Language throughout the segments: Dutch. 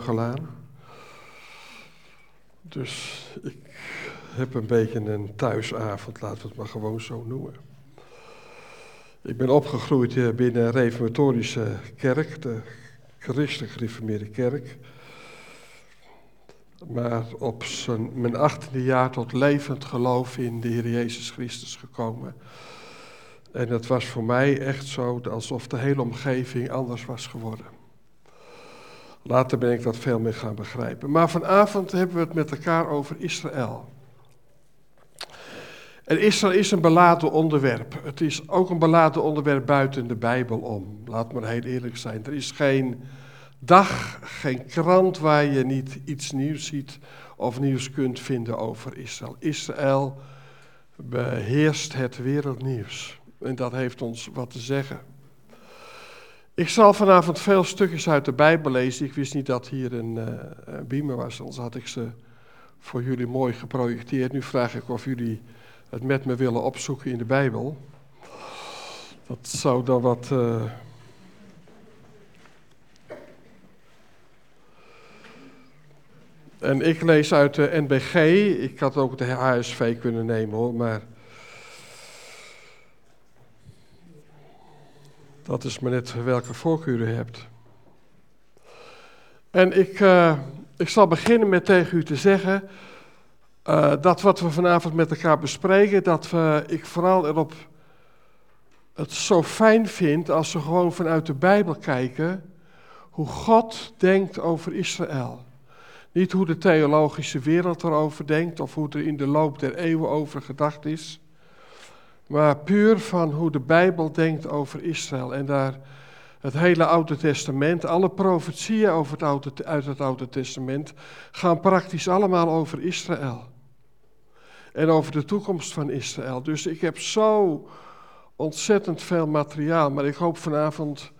gelaan. Dus ik heb een beetje een thuisavond, laten we het maar gewoon zo noemen. Ik ben opgegroeid binnen een reformatorische kerk, de christelijk gereformeerde kerk. Maar op zijn, mijn achttiende jaar tot levend geloof in de Heer Jezus Christus gekomen. En het was voor mij echt zo alsof de hele omgeving anders was geworden. Later ben ik dat veel meer gaan begrijpen. Maar vanavond hebben we het met elkaar over Israël. En Israël is een beladen onderwerp. Het is ook een beladen onderwerp buiten de Bijbel om. Laat maar heel eerlijk zijn. Er is geen dag, geen krant waar je niet iets nieuws ziet of nieuws kunt vinden over Israël. Israël beheerst het wereldnieuws. En dat heeft ons wat te zeggen. Ik zal vanavond veel stukjes uit de Bijbel lezen. Ik wist niet dat hier een, uh, beamer was, anders had ik ze voor jullie mooi geprojecteerd. Nu vraag ik of jullie het met me willen opzoeken in de Bijbel. Dat zou dan wat. Uh... En ik lees uit de NBG. Ik had ook de HSV kunnen nemen hoor, maar. Dat is maar net welke voorkeur u hebt. En ik, uh, ik zal beginnen met tegen u te zeggen uh, dat wat we vanavond met elkaar bespreken, dat we, ik vooral erop het zo fijn vind als we gewoon vanuit de Bijbel kijken hoe God denkt over Israël. Niet hoe de theologische wereld erover denkt of hoe er in de loop der eeuwen over gedacht is maar puur van hoe de Bijbel denkt over Israël. En daar het hele Oude Testament, alle profetieën over het Oude, uit het Oude Testament, gaan praktisch allemaal over Israël. En over de toekomst van Israël. Dus ik heb zo ontzettend veel materiaal, maar ik hoop vanavond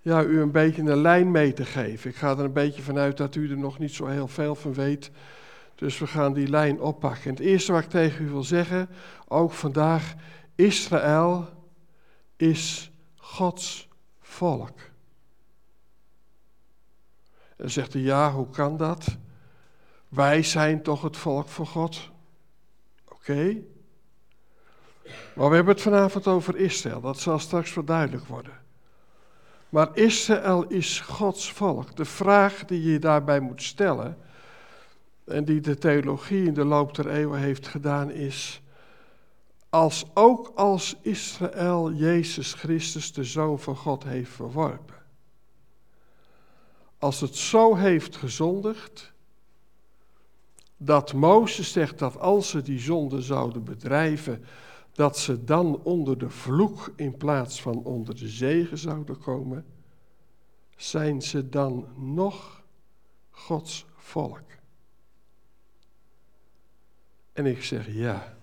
ja, u een beetje een lijn mee te geven. Ik ga er een beetje vanuit dat u er nog niet zo heel veel van weet. Dus we gaan die lijn oppakken. En het eerste wat ik tegen u wil zeggen, ook vandaag, Israël is Gods volk. En zegt hij, ja, hoe kan dat? Wij zijn toch het volk van God? Oké. Maar we hebben het vanavond over Israël, dat zal straks wel duidelijk worden. Maar Israël is Gods volk. De vraag die je daarbij moet stellen, en die de theologie in de loop der eeuwen heeft gedaan, is: als ook als Israël Jezus Christus, de Zoon van God, heeft verworpen. Als het zo heeft gezondigd, dat Mozes zegt dat als ze die zonde zouden bedrijven, dat ze dan onder de vloek in plaats van onder de zegen zouden komen, zijn ze dan nog Gods volk? En ik zeg ja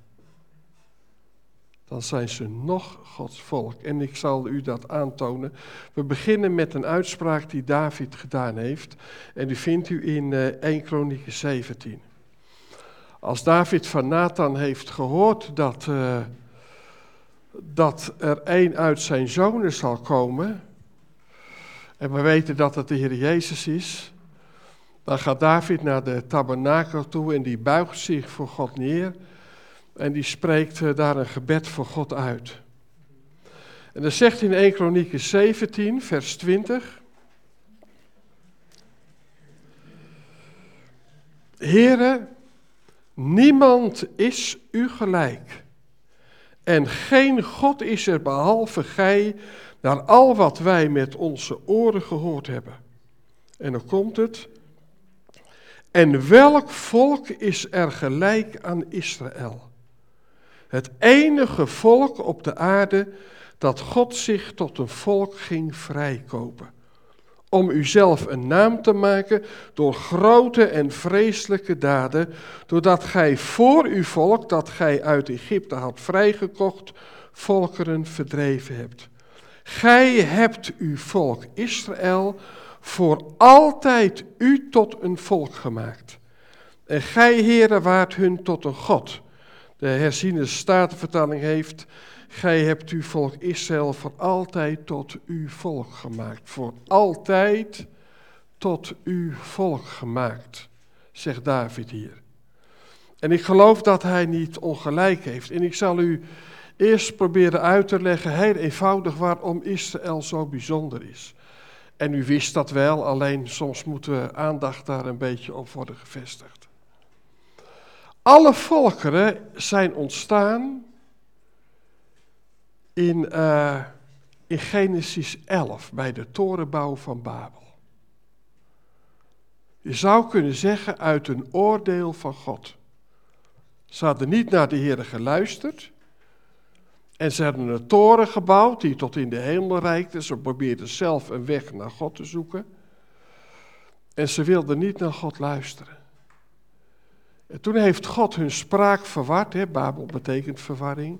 dan zijn ze nog Gods volk. En ik zal u dat aantonen. We beginnen met een uitspraak die David gedaan heeft. En die vindt u in 1 eh, Kronieken 17. Als David van Nathan heeft gehoord dat, uh, dat er een uit zijn zonen zal komen. En we weten dat het de Heer Jezus is. Dan gaat David naar de tabernakel toe en die buigt zich voor God neer. En die spreekt eh, daar een gebed voor God uit. En dan zegt in 1 Kronieken 17, vers 20. Here, niemand is u gelijk. En geen God is er behalve gij, naar al wat wij met onze oren gehoord hebben. En dan komt het. En welk volk is er gelijk aan Israël? Het enige volk op de aarde dat God zich tot een volk ging vrijkopen. Om uzelf een naam te maken door grote en vreselijke daden, doordat gij voor uw volk, dat gij uit Egypte had vrijgekocht, volkeren verdreven hebt. Gij hebt uw volk Israël voor altijd u tot een volk gemaakt. En gij, heren, waart hun tot een God de herziene statenvertaling heeft, gij hebt uw volk Israël voor altijd tot uw volk gemaakt. Voor altijd tot uw volk gemaakt, zegt David hier. En ik geloof dat hij niet ongelijk heeft. En ik zal u eerst proberen uit te leggen, heel eenvoudig, waarom Israël zo bijzonder is. En u wist dat wel, alleen soms moeten we aandacht daar een beetje op worden gevestigd. Alle volkeren zijn ontstaan in, in Genesis 11, bij de torenbouw van Babel. Je zou kunnen zeggen uit een oordeel van God. Ze hadden niet naar de Heer geluisterd. En ze hadden een toren gebouwd die tot in de hemel reikte. Ze probeerden zelf een weg naar God te zoeken. En ze wilden niet naar God luisteren. En toen heeft God hun spraak verward. Hè? Babel betekent verwarring.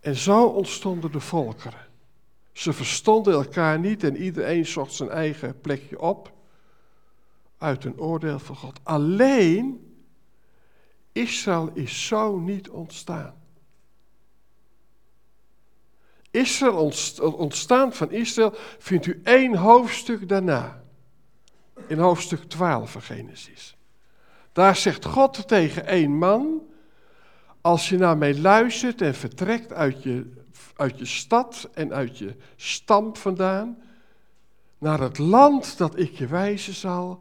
En zo ontstonden de volkeren. Ze verstonden elkaar niet en iedereen zocht zijn eigen plekje op. Uit een oordeel van God. Alleen Israël is zo niet ontstaan. Israël, ontstaan van Israël, vindt u één hoofdstuk daarna. In hoofdstuk 12 van Genesis. Daar zegt God tegen één man, als je naar mij luistert en vertrekt uit je, uit je stad en uit je stam vandaan, naar het land dat ik je wijzen zal,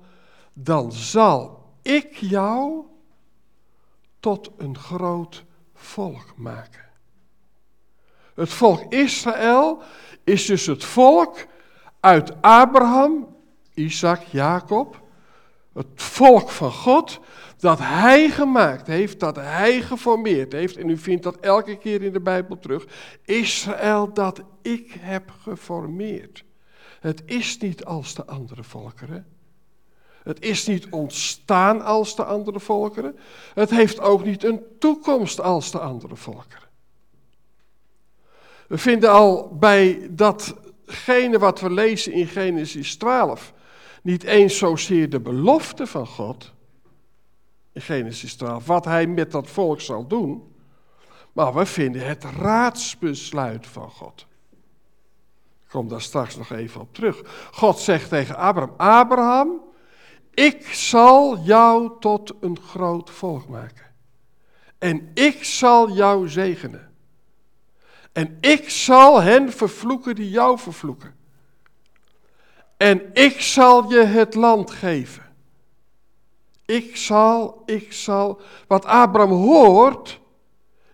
dan zal ik jou tot een groot volk maken. Het volk Israël is dus het volk uit Abraham, Isaac, Jacob, het volk van God, dat hij gemaakt heeft, dat hij geformeerd heeft. En u vindt dat elke keer in de Bijbel terug. Israël dat ik heb geformeerd. Het is niet als de andere volkeren. Het is niet ontstaan als de andere volkeren. Het heeft ook niet een toekomst als de andere volkeren. We vinden al bij datgene wat we lezen in Genesis 12 niet eens zozeer de belofte van God, in Genesis 12, wat hij met dat volk zal doen, maar we vinden het raadsbesluit van God. Ik kom daar straks nog even op terug. God zegt tegen Abraham: Abraham, ik zal jou tot een groot volk maken. En ik zal jou zegenen. En ik zal hen vervloeken die jou vervloeken. En ik zal je het land geven. Ik zal, ik zal. Wat Abraham hoort,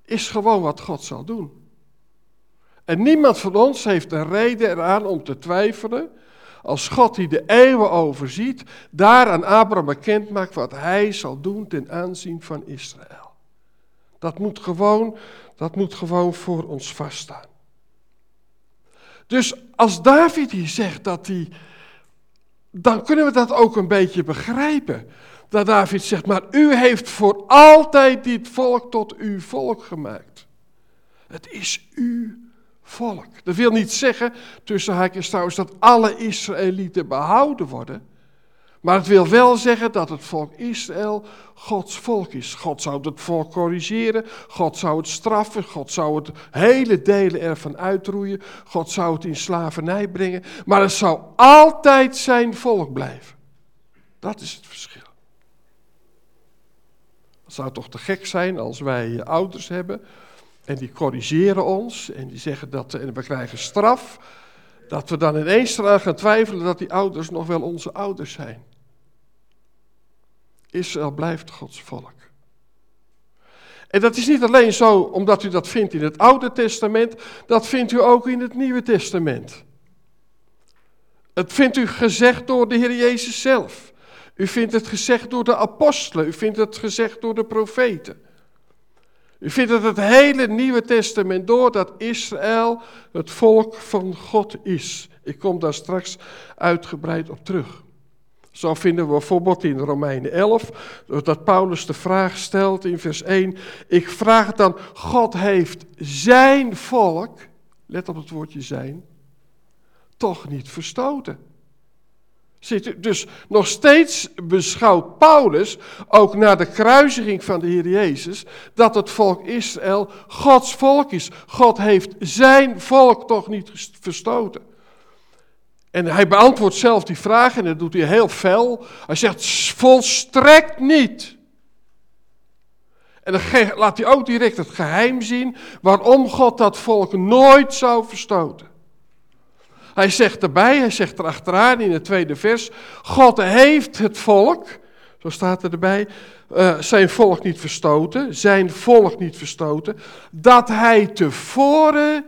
is gewoon wat God zal doen. En niemand van ons heeft een reden eraan om te twijfelen. Als God die de eeuwen overziet, daar aan Abraham bekend maakt wat hij zal doen ten aanzien van Israël. Dat moet gewoon, dat moet gewoon voor ons vaststaan. Dus als David hier zegt dat hij, dan kunnen we dat ook een beetje begrijpen. Dat David zegt, maar u heeft voor altijd dit volk tot uw volk gemaakt. Het is uw volk. Dat wil niet zeggen, tussen haakjes trouwens, dat alle Israëlieten behouden worden. Maar het wil wel zeggen dat het volk Israël Gods volk is. God zou het volk corrigeren, God zou het straffen, God zou het hele delen ervan uitroeien, God zou het in slavernij brengen, maar het zou altijd zijn volk blijven. Dat is het verschil. Het zou toch te gek zijn als wij ouders hebben en die corrigeren ons en die zeggen dat en we krijgen straf, dat we dan ineens eraan gaan twijfelen dat die ouders nog wel onze ouders zijn. Israël blijft Gods volk. En dat is niet alleen zo omdat u dat vindt in het Oude Testament, dat vindt u ook in het Nieuwe Testament. Het vindt u gezegd door de Heer Jezus zelf. U vindt het gezegd door de apostelen. U vindt het gezegd door de profeten. U vindt het het hele Nieuwe Testament door dat Israël het volk van God is. Ik kom daar straks uitgebreid op terug. Zo vinden we bijvoorbeeld in Romeinen 11 dat Paulus de vraag stelt in vers 1. Ik vraag dan, God heeft zijn volk, let op het woordje zijn, toch niet verstoten. Dus nog steeds beschouwt Paulus, ook na de kruisiging van de Heer Jezus, dat het volk Israël Gods volk is. God heeft zijn volk toch niet verstoten. En hij beantwoordt zelf die vraag en dat doet hij heel fel. Hij zegt volstrekt niet. En dan laat hij ook direct het geheim zien waarom God dat volk nooit zou verstoten. Hij zegt erbij, hij zegt erachteraan in het tweede vers, God heeft het volk, zo staat er erbij, uh, zijn volk niet verstoten, zijn volk niet verstoten, dat hij tevoren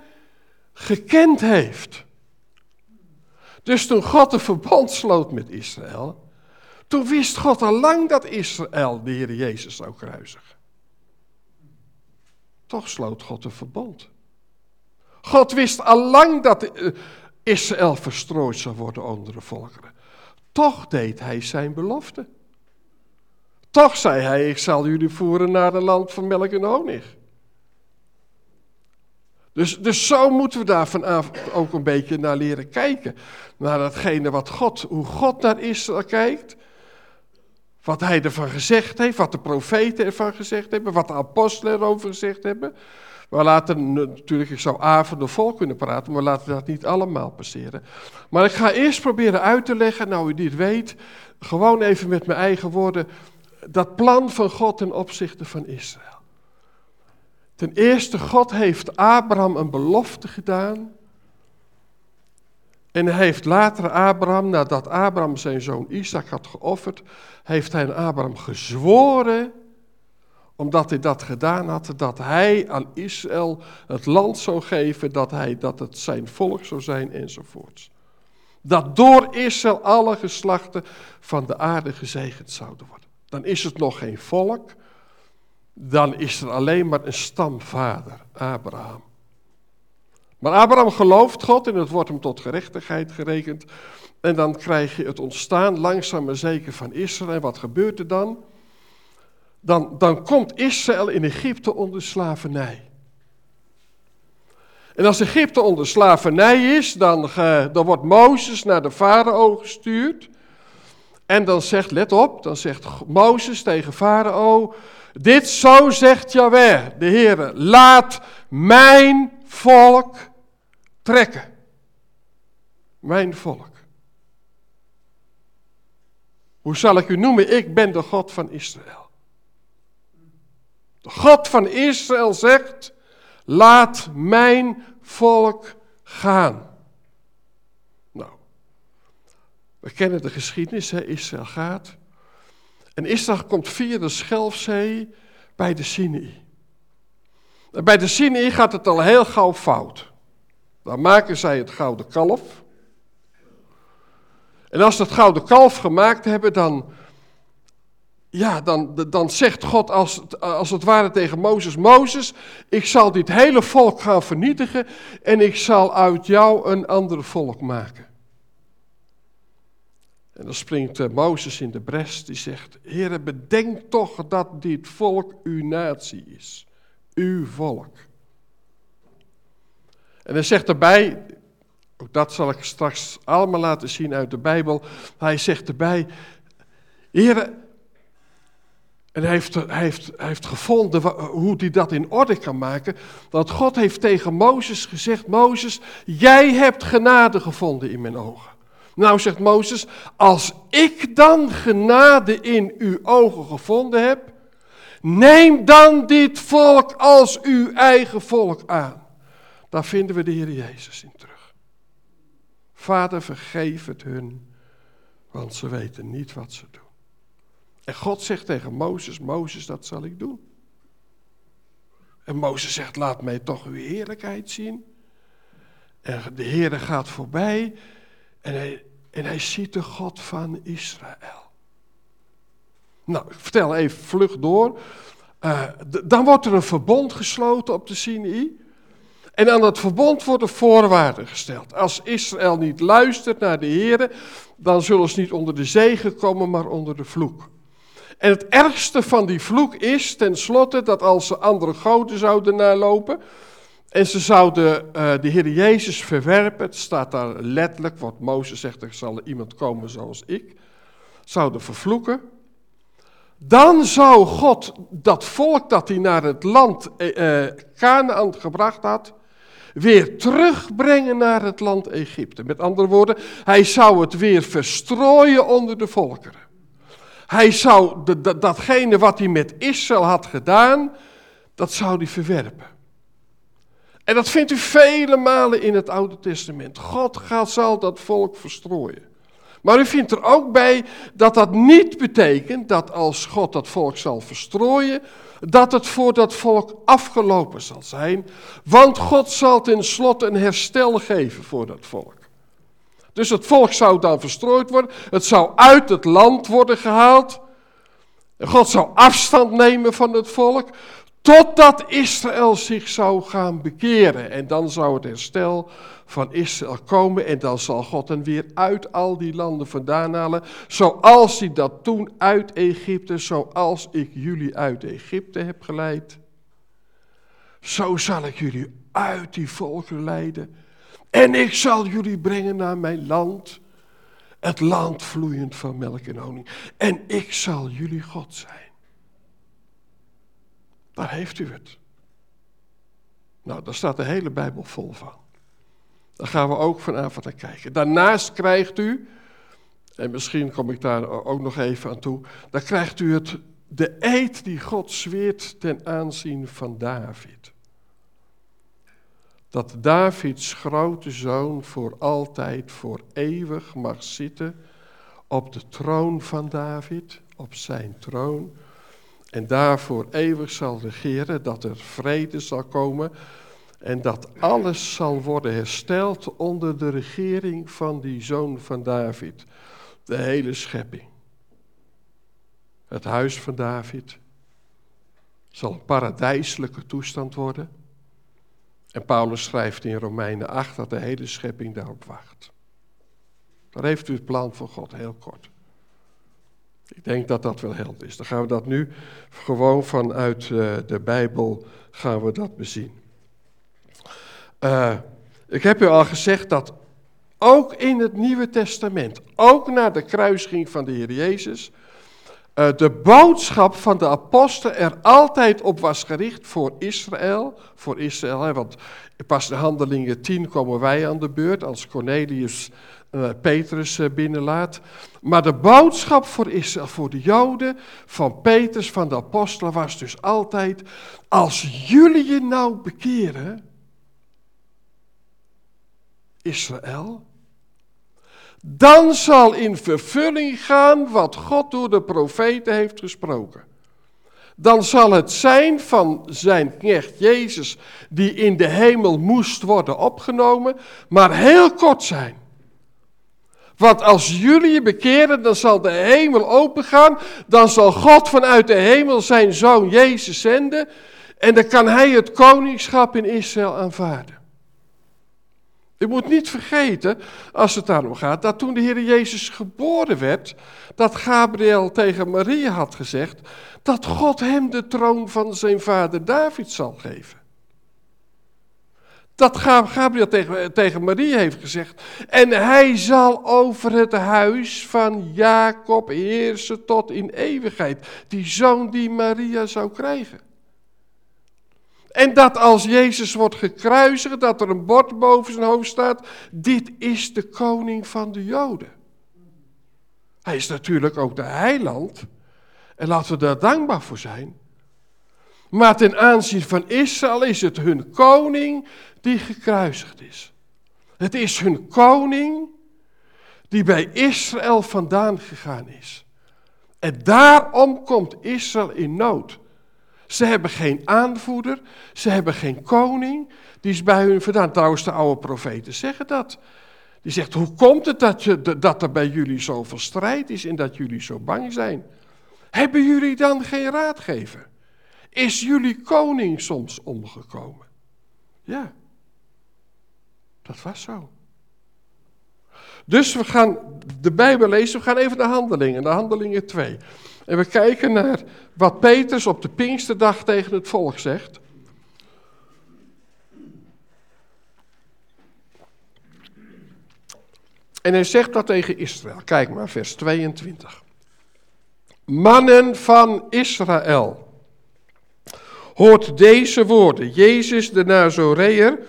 gekend heeft. Dus toen God een verbond sloot met Israël, toen wist God al lang dat Israël de Heer Jezus zou kruisigen. Toch sloot God een verbond. God wist al lang dat eh, Israël verstrooid zou worden onder de volkeren. Toch deed hij zijn belofte. Toch zei hij, ik zal jullie voeren naar een land van melk en honig. Dus, dus zo moeten we daar vanavond ook een beetje naar leren kijken. Naar datgene wat God, hoe God naar Israël kijkt. Wat hij ervan gezegd heeft, wat de profeten ervan gezegd hebben, wat de apostelen erover gezegd hebben. We laten natuurlijk, ik zou avonden vol kunnen praten, maar laten we dat niet allemaal passeren. Maar ik ga eerst proberen uit te leggen, nou u dit weet, gewoon even met mijn eigen woorden, dat plan van God ten opzichte van Israël. Ten eerste, God heeft Abraham een belofte gedaan. En hij heeft later Abraham, nadat Abraham zijn zoon Isaac had geofferd, heeft hij aan Abraham gezworen, omdat hij dat gedaan had, dat hij aan Israël het land zou geven, dat, hij, dat het zijn volk zou zijn enzovoorts. Dat door Israël alle geslachten van de aarde gezegend zouden worden. Dan is het nog geen volk, dan is er alleen maar een stamvader, Abraham. Maar Abraham gelooft God en het wordt hem tot gerechtigheid gerekend. En dan krijg je het ontstaan langzaam maar zeker van Israël. Wat gebeurt er dan? Dan, dan komt Israël in Egypte onder slavernij. En als Egypte onder slavernij is, dan, dan wordt Mozes naar de farao gestuurd. En dan zegt, let op, dan zegt Mozes tegen farao, dit zo zegt Jahweh, de Heer, laat mijn volk trekken. Mijn volk. Hoe zal ik u noemen? Ik ben de God van Israël. De God van Israël zegt, laat mijn volk gaan. Nou, we kennen de geschiedenis? Israël gaat. En Israël komt via de Schelfzee bij de Sinai. Bij de Sinai gaat het al heel gauw fout. Dan maken zij het gouden kalf. En als ze het gouden kalf gemaakt hebben, dan, ja, dan, dan zegt God als, als het ware tegen Mozes: Mozes, ik zal dit hele volk gaan vernietigen en ik zal uit jou een ander volk maken. En dan springt uh, Mozes in de bres, die zegt, Heere, bedenk toch dat dit volk uw natie is, uw volk. En hij zegt erbij, ook dat zal ik straks allemaal laten zien uit de Bijbel, hij zegt erbij, Heere, en hij heeft, hij, heeft, hij heeft gevonden hoe hij dat in orde kan maken. Dat God heeft tegen Mozes gezegd: Mozes, jij hebt genade gevonden in mijn ogen. Nou, zegt Mozes, als ik dan genade in uw ogen gevonden heb, neem dan dit volk als uw eigen volk aan. Daar vinden we de Heer Jezus in terug. Vader, vergeef het hun, want ze weten niet wat ze doen. En God zegt tegen Mozes, Mozes, dat zal ik doen. En Mozes zegt, laat mij toch uw heerlijkheid zien. En de Heer gaat voorbij en hij, en hij ziet de God van Israël. Nou, ik vertel even vlug door. Uh, dan wordt er een verbond gesloten op de Sinai. En aan dat verbond worden voorwaarden gesteld. Als Israël niet luistert naar de Heer, dan zullen ze niet onder de zegen komen, maar onder de vloek. En het ergste van die vloek is tenslotte dat als ze andere goden zouden nalopen, en ze zouden uh, de Heer Jezus verwerpen. Het staat daar letterlijk, wat Mozes zegt, er zal iemand komen zoals ik. Zouden vervloeken. Dan zou God dat volk dat hij naar het land uh, Canaan gebracht had, weer terugbrengen naar het land Egypte. Met andere woorden, hij zou het weer verstrooien onder de volkeren. Hij zou datgene wat hij met Israël had gedaan, dat zou hij verwerpen. En dat vindt u vele malen in het Oude Testament. God gaat, zal dat volk verstrooien. Maar u vindt er ook bij dat dat niet betekent dat als God dat volk zal verstrooien, dat het voor dat volk afgelopen zal zijn. Want God zal tenslotte een herstel geven voor dat volk. Dus het volk zou dan verstrooid worden. Het zou uit het land worden gehaald. God zou afstand nemen van het volk. Totdat Israël zich zou gaan bekeren. En dan zou het herstel van Israël komen. En dan zal God hen weer uit al die landen vandaan halen. Zoals hij dat toen uit Egypte, zoals ik jullie uit Egypte heb geleid. Zo zal ik jullie uit die volken leiden. En ik zal jullie brengen naar mijn land. Het land vloeiend van melk en honing. En ik zal jullie God zijn. Daar heeft u het. Nou, daar staat de hele Bijbel vol van. Daar gaan we ook vanavond naar kijken. Daarnaast krijgt u, en misschien kom ik daar ook nog even aan toe, dan krijgt u het, de eed die God zweert ten aanzien van David. Dat Davids grote zoon voor altijd, voor eeuwig mag zitten op de troon van David, op zijn troon en daarvoor eeuwig zal regeren, dat er vrede zal komen en dat alles zal worden hersteld onder de regering van die zoon van David, de hele schepping. Het huis van David zal een paradijselijke toestand worden. En Paulus schrijft in Romeinen 8 dat de hele schepping daarop wacht. Daar heeft u het plan van God, heel kort. Ik denk dat dat wel helder is. Dan gaan we dat nu gewoon vanuit uh, de Bijbel gaan we dat bezien. Uh, ik heb u al gezegd dat ook in het Nieuwe Testament, ook na de kruising van de Heer Jezus, uh, de boodschap van de apostel er altijd op was gericht voor Israël. Voor Israël, want pas in Handelingen 10 komen wij aan de beurt als Cornelius Petrus uh, binnenlaat. Maar de boodschap voor Israël, voor de Joden, van Petrus, van de apostelen, was dus altijd: als jullie je nou bekeren, Israël, dan zal in vervulling gaan wat God door de profeten heeft gesproken. Dan zal het zijn van zijn knecht Jezus, die in de hemel moest worden opgenomen, maar heel kort zijn. Want als jullie je bekeren, dan zal de hemel opengaan. Dan zal God vanuit de hemel zijn zoon Jezus zenden. En dan kan hij het koningschap in Israël aanvaarden. U moet niet vergeten, als het daarom gaat, dat toen de Heer Jezus geboren werd, dat Gabriel tegen Maria had gezegd, dat God hem de troon van zijn vader David zal geven. Dat Gabriel tegen, tegen Maria heeft gezegd. En hij zal over het huis van Jacob heersen tot in eeuwigheid. Die zoon die Maria zou krijgen. En dat als Jezus wordt gekruisigd, dat er een bord boven zijn hoofd staat. Dit is de koning van de Joden. Hij is natuurlijk ook de heiland. En laten we daar dankbaar voor zijn. Maar ten aanzien van Israël is het hun koning die gekruisigd is. Het is hun koning die bij Israël vandaan gegaan is. En daarom komt Israël in nood. Ze hebben geen aanvoerder, ze hebben geen koning, die is bij hun vandaan. Trouwens, de oude profeten zeggen dat. Die zegt, hoe komt het dat, je, dat er bij jullie zoveel strijd is en dat jullie zo bang zijn? Hebben jullie dan geen raadgever? Is jullie koning soms omgekomen? Ja, dat was zo. Dus we gaan de Bijbel lezen, we gaan even naar Handelingen, naar Handelingen 2. En we kijken naar wat Petrus op de Pinksterdag tegen het volk zegt. En hij zegt dat tegen Israël. Kijk maar, vers 22. Mannen van Israël, hoort deze woorden. Jezus de Nazoreër,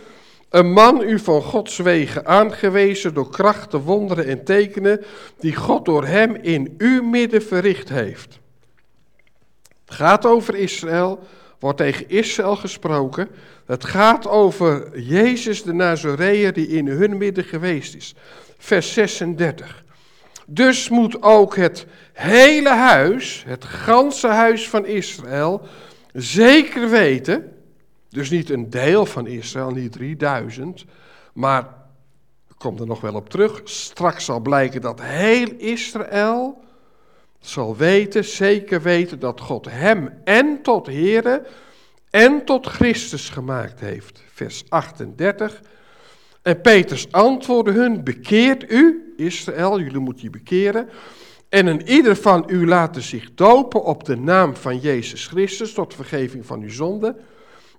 Een man u van Gods wegen aangewezen door krachten, wonderen en tekenen die God door hem in uw midden verricht heeft. Het gaat over Israël, wordt tegen Israël gesproken. Het gaat over Jezus de Nazareër die in hun midden geweest is. Vers 36. Dus moet ook het hele huis, het ganse huis van Israël, zeker weten, dus niet een deel van Israël, niet 3000, maar ik kom er nog wel op terug, straks zal blijken dat heel Israël zal weten, zeker weten dat God hem en tot Here en tot Christus gemaakt heeft. Vers 38. En Peters antwoordde hun, bekeert u, Israël, jullie moeten je bekeren. En een ieder van u laten zich dopen op de naam van Jezus Christus tot vergeving van uw zonde.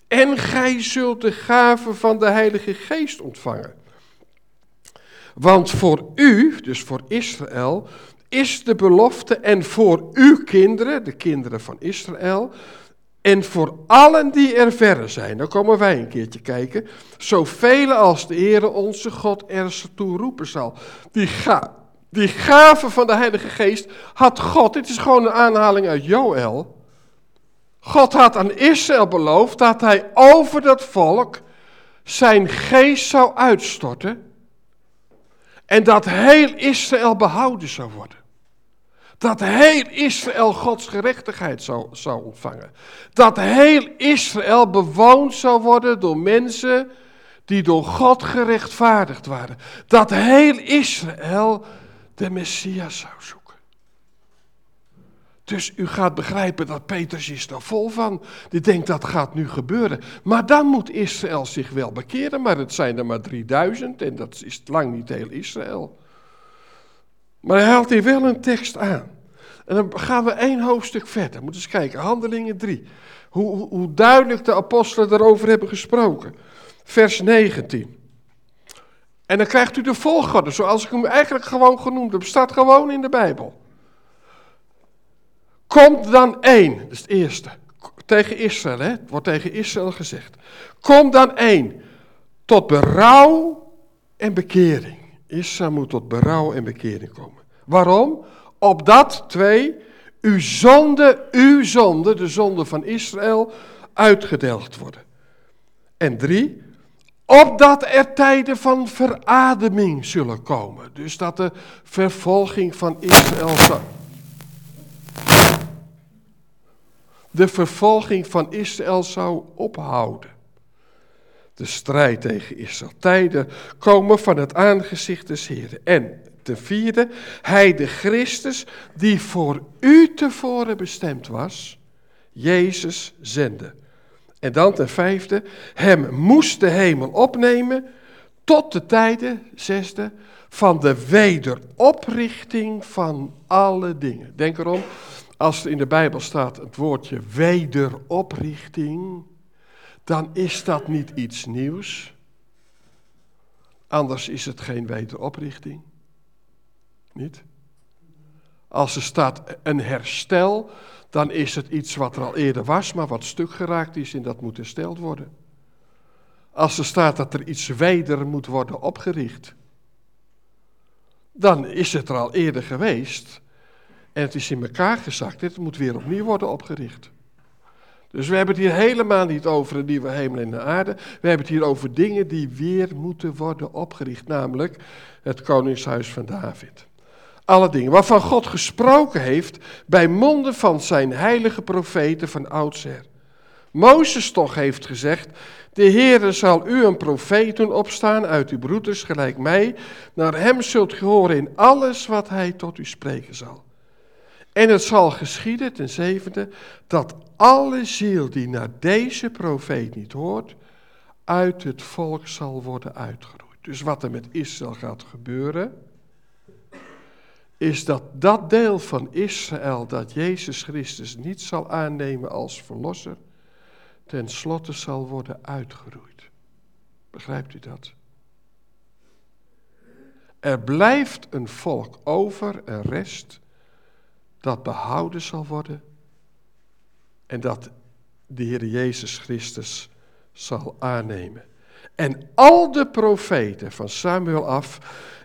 En gij zult de gave van de Heilige Geest ontvangen. Want voor u, dus voor Israël, is de belofte en voor uw kinderen, de kinderen van Israël, en voor allen die er verre zijn, dan komen wij een keertje kijken, zoveel als de Heere onze God er toe roepen zal. Die, ga, die gave van de Heilige Geest had God, dit is gewoon een aanhaling uit Joël. God had aan Israël beloofd dat hij over dat volk zijn geest zou uitstorten en dat heel Israël behouden zou worden. Dat heel Israël Gods gerechtigheid zou, zou ontvangen. Dat heel Israël bewoond zou worden door mensen die door God gerechtvaardigd waren. Dat heel Israël de Messias zou. Dus u gaat begrijpen dat Petrus is er vol van. Die denkt dat gaat nu gebeuren. Maar dan moet Israël zich wel bekeren. Maar het zijn er maar 3000 en dat is lang niet heel Israël. Maar hij haalt hier wel een tekst aan. En dan gaan we één hoofdstuk verder. Moet eens kijken, Handelingen 3. Hoe, hoe, hoe duidelijk de apostelen daarover hebben gesproken. Vers 19. En dan krijgt u de volgorde, zoals ik hem eigenlijk gewoon genoemd heb. Staat gewoon in de Bijbel. Komt dan één, dat is het eerste. Tegen Israël, hè? Het wordt tegen Israël gezegd. Kom dan één tot berouw en bekering. Israël moet tot berouw en bekering komen. Waarom? Opdat, twee, uw zonde, uw zonde, de zonde van Israël, uitgedelgd worden. En drie, opdat er tijden van verademing zullen komen. Dus dat de vervolging van Israël zal de vervolging van Israël zou ophouden. De strijd tegen Israël. Tijden komen van het aangezicht des Heren. En ten vierde, hij de Christus die voor u tevoren bestemd was, Jezus zende. En dan ten vijfde, hem moest de hemel opnemen tot de tijden, zesde, van de wederoprichting van alle dingen. Denk erom, als er in de Bijbel staat het woordje wederoprichting, dan is dat niet iets nieuws. Anders is het geen wederoprichting. Niet? Als er staat een herstel, dan is het iets wat er al eerder was, maar wat stuk geraakt is en dat moet hersteld worden. Als er staat dat er iets weder moet worden opgericht, dan is het er al eerder geweest, en het is in elkaar gezakt. Het moet weer opnieuw worden opgericht. Dus we hebben het hier helemaal niet over een nieuwe hemel en de aarde. We hebben het hier over dingen die weer moeten worden opgericht. Namelijk het koningshuis van David. Alle dingen waarvan God gesproken heeft bij monden van zijn heilige profeten van oudsher. Mozes toch heeft gezegd, de Heere zal u een profeet doen opstaan uit uw broeders gelijk mij. Naar hem zult ge horen in alles wat hij tot u spreken zal. En het zal geschieden, ten zevende, dat alle ziel die naar deze profeet niet hoort, uit het volk zal worden uitgeroeid. Dus wat er met Israël gaat gebeuren, is dat dat deel van Israël dat Jezus Christus niet zal aannemen als verlosser, tenslotte zal worden uitgeroeid. Begrijpt u dat? Er blijft een volk over, een rest, dat behouden zal worden en dat de Heer Jezus Christus zal aannemen. En al de profeten van Samuel af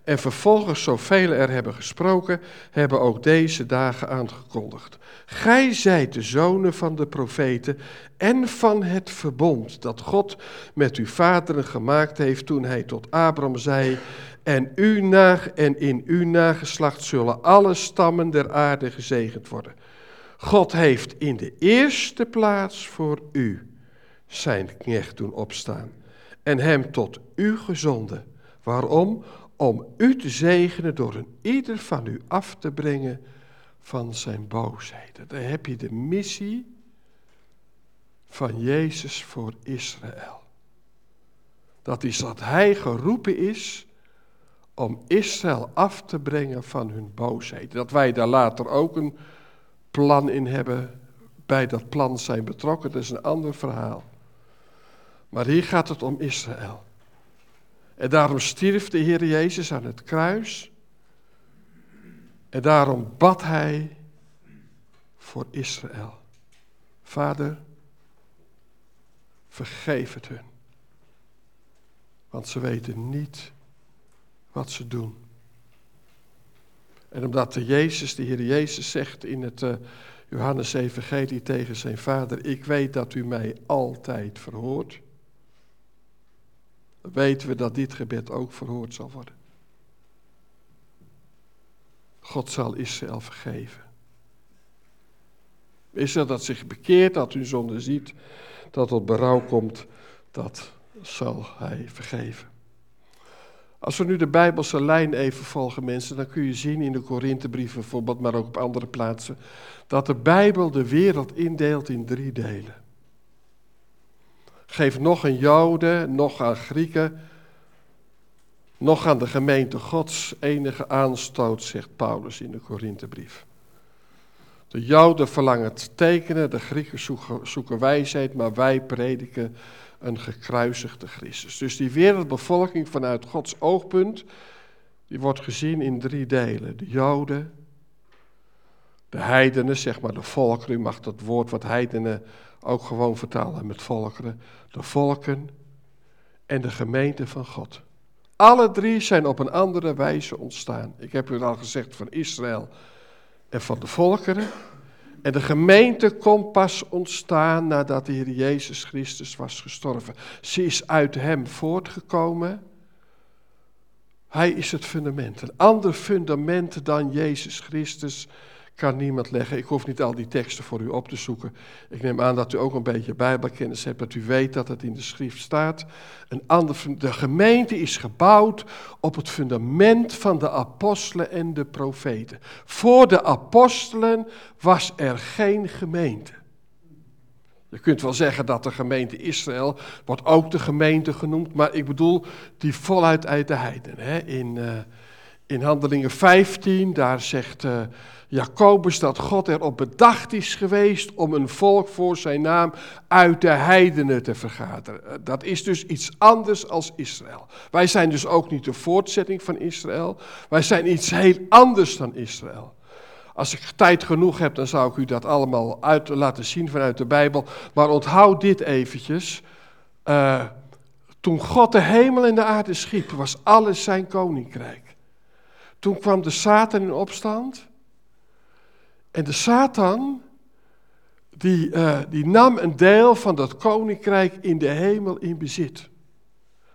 en vervolgens zoveel er hebben gesproken, hebben ook deze dagen aangekondigd. Gij zijt de zonen van de profeten en van het verbond dat God met uw vaderen gemaakt heeft toen hij tot Abram zei, en, u na, en in uw nageslacht zullen alle stammen der aarde gezegend worden. God heeft in de eerste plaats voor u zijn knecht doen opstaan en hem tot u gezonden. Waarom? Om u te zegenen door een ieder van u af te brengen van zijn boosheden. Daar heb je de missie van Jezus voor Israël. Dat is dat hij geroepen is om Israël af te brengen van hun boosheden. Dat wij daar later ook een plan in hebben, bij dat plan zijn betrokken, dat is een ander verhaal. Maar hier gaat het om Israël. En daarom stierf de Heer Jezus aan het kruis. En daarom bad hij voor Israël. Vader, vergeef het hun. Want ze weten niet wat ze doen. En omdat de Jezus, de Heer Jezus zegt in het uh, Johannes Evangelie tegen zijn vader, ik weet dat u mij altijd verhoort, weten we dat dit gebed ook verhoord zal worden. God zal Israël vergeven. Israël dat zich bekeert, dat hun zonde ziet, dat tot berouw komt, dat zal hij vergeven. Als we nu de Bijbelse lijn even volgen, mensen, dan kun je zien in de Korinthebrieven bijvoorbeeld, maar ook op andere plaatsen, dat de Bijbel de wereld indeelt in drie delen. Geef nog aan Joden, nog aan Grieken, nog aan de gemeente Gods enige aanstoot, zegt Paulus in de Korinthebrief. De Joden verlangen tekenen, de Grieken zoeken wijsheid, maar wij prediken een gekruisigde Christus. Dus die wereldbevolking vanuit Gods oogpunt, die wordt gezien in drie delen. De Joden, de heidenen, zeg maar de volkeren, u mag dat woord wat heidenen ook gewoon vertalen met volkeren. De volken en de gemeente van God. Alle drie zijn op een andere wijze ontstaan. Ik heb u al gezegd van Israël en van de volkeren. En de gemeente kon pas ontstaan nadat de Heer Jezus Christus was gestorven. Ze is uit hem voortgekomen. Hij is het fundament. Een ander fundament dan Jezus Christus kan niemand leggen. Ik hoef niet al die teksten voor u op te zoeken. Ik neem aan dat u ook een beetje Bijbelkennis hebt, dat u weet dat het in de schrift staat. Een ander, de gemeente is gebouwd op het fundament van de apostelen en de profeten. Voor de apostelen was er geen gemeente. Je kunt wel zeggen dat de gemeente Israël wordt ook de gemeente genoemd, maar ik bedoel die voluit uit de heiden. Hè? In, uh, in Handelingen 15, daar zegt... Uh, Jacobus dat God erop bedacht is geweest om een volk voor zijn naam uit de heidenen te vergaderen. Eh, dat is dus iets anders als Israël. Wij zijn dus ook niet de voortzetting van Israël. Wij zijn iets heel anders dan Israël. Als ik tijd genoeg heb, dan zou ik u dat allemaal uit laten zien vanuit de Bijbel. Maar onthoud dit eventjes. Uh, toen God de hemel en de aarde schiep, was alles zijn koninkrijk. Toen kwam de Satan in opstand. En de Satan, die, uh, die nam een deel van dat koninkrijk in de hemel in bezit.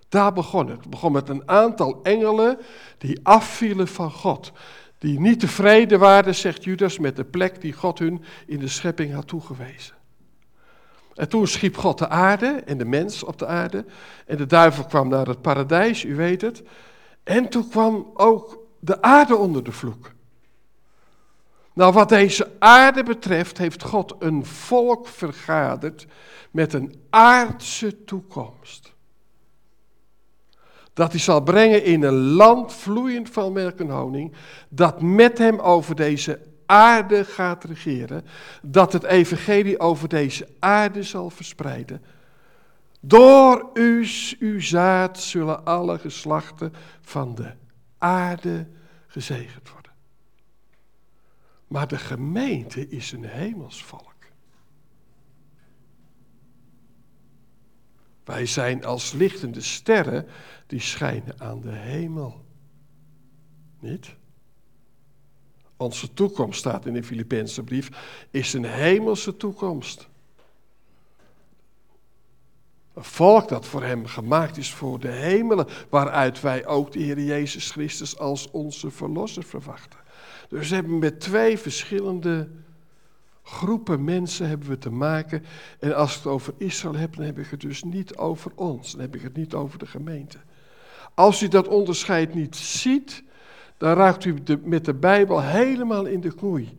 Daar begon het. Het begon met een aantal engelen die afvielen van God. Die niet tevreden waren, zegt Judas, met de plek die God hun in de schepping had toegewezen. En toen schiep God de aarde en de mens op de aarde. En de duivel kwam naar het paradijs, u weet het. En toen kwam ook de aarde onder de vloek. Nou, wat deze aarde betreft, heeft God een volk vergaderd met een aardse toekomst. Dat hij zal brengen in een land vloeiend van melk en honing, dat met hem over deze aarde gaat regeren, dat het evangelie over deze aarde zal verspreiden. Door u, uw zaad, zullen alle geslachten van de aarde gezegend worden. Maar de gemeente is een hemelsvolk. Wij zijn als lichtende sterren die schijnen aan de hemel. Niet? Onze toekomst, staat in de Filipijnse brief, is een hemelse toekomst. Een volk dat voor hem gemaakt is voor de hemelen, waaruit wij ook de Heer Jezus Christus als onze verlosser verwachten. Dus we hebben met twee verschillende groepen mensen hebben we te maken. En als ik het over Israël heb, dan heb ik het dus niet over ons. Dan heb ik het niet over de gemeente. Als u dat onderscheid niet ziet, dan raakt u met de Bijbel helemaal in de knoei.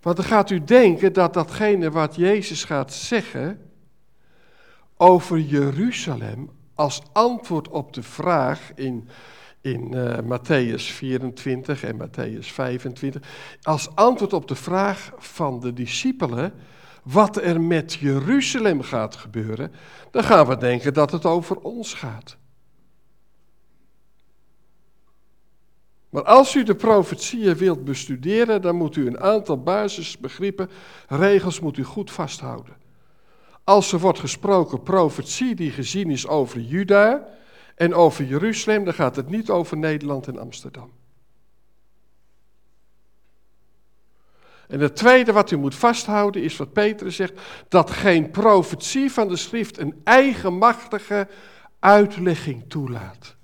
Want dan gaat u denken dat datgene wat Jezus gaat zeggen over Jeruzalem als antwoord op de vraag in, in uh, Matthäus 24 en Matthäus 25, als antwoord op de vraag van de discipelen wat er met Jeruzalem gaat gebeuren, dan gaan we denken dat het over ons gaat. Maar als u de profetieën wilt bestuderen, dan moet u een aantal basisbegrippen, regels moet u goed vasthouden. Als er wordt gesproken profetie die gezien is over Juda en over Jeruzalem, dan gaat het niet over Nederland en Amsterdam. En het tweede wat u moet vasthouden is wat Petrus zegt, dat geen profetie van de schrift een eigenmachtige uitlegging toelaat.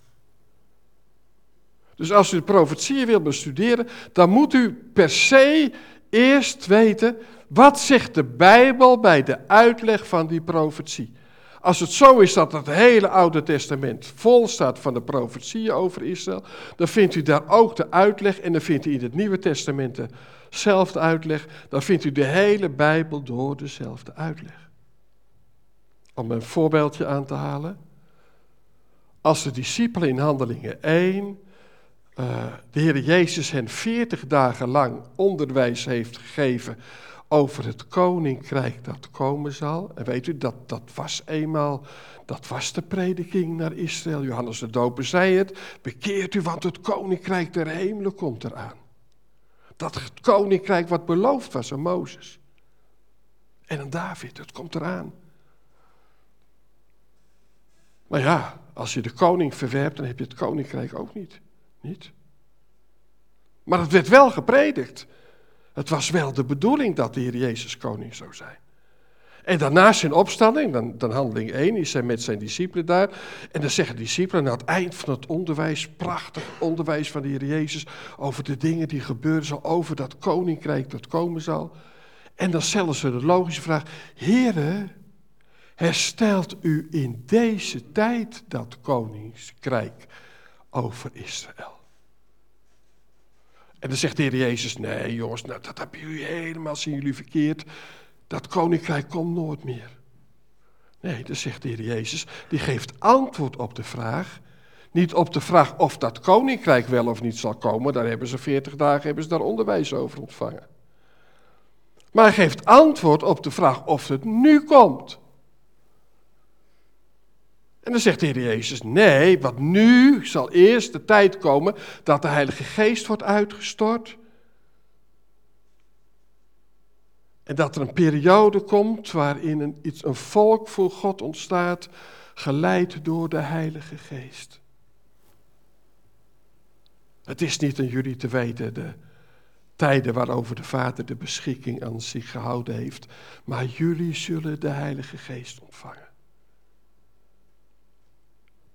Dus als u de profetieën wilt bestuderen, dan moet u per se eerst weten, wat zegt de Bijbel bij de uitleg van die profetie? Als het zo is dat het hele Oude Testament vol staat van de profetieën over Israël, dan vindt u daar ook de uitleg en dan vindt u in het Nieuwe Testament dezelfde uitleg. Dan vindt u de hele Bijbel door dezelfde uitleg. Om een voorbeeldje aan te halen. Als de discipelen in Handelingen 1 uh, de Heer Jezus hen 40 dagen lang onderwijs heeft gegeven over het koninkrijk dat komen zal. En weet u, dat, dat was eenmaal, dat was de prediking naar Israël. Johannes de Doper zei het, bekeert u, want het koninkrijk der hemelen komt eraan. Dat koninkrijk wat beloofd was aan Mozes. En aan David, het komt eraan. Maar ja, als je de koning verwerpt, dan heb je het koninkrijk ook niet. Niet? Maar het werd wel gepredikt. Het was wel de bedoeling dat de Heer Jezus koning zou zijn. En daarna zijn opstanding, dan, dan handeling 1, is hij met zijn discipelen daar. En dan zeggen de discipelen aan het eind van het onderwijs, prachtig onderwijs van de Heer Jezus, over de dingen die gebeuren zal, over dat koninkrijk dat komen zal. En dan stellen ze de logische vraag, Heere, herstelt u in deze tijd dat koninkrijk over Israël? En dan zegt de Heer Jezus, nee jongens, nou, dat hebben jullie helemaal, zien jullie verkeerd. Dat koninkrijk komt nooit meer. Nee, dan zegt de Heer Jezus, die geeft antwoord op de vraag. Niet op de vraag of dat koninkrijk wel of niet zal komen, daar hebben ze 40 dagen hebben ze daar onderwijs over ontvangen. Maar hij geeft antwoord op de vraag of het nu komt. En dan zegt de Heer Jezus, nee, want nu zal eerst de tijd komen dat de Heilige Geest wordt uitgestort. En dat er een periode komt waarin een, iets, een volk voor God ontstaat, geleid door de Heilige Geest. Het is niet aan jullie te weten de tijden waarover de Vader de beschikking aan zich gehouden heeft, maar jullie zullen de Heilige Geest ontvangen.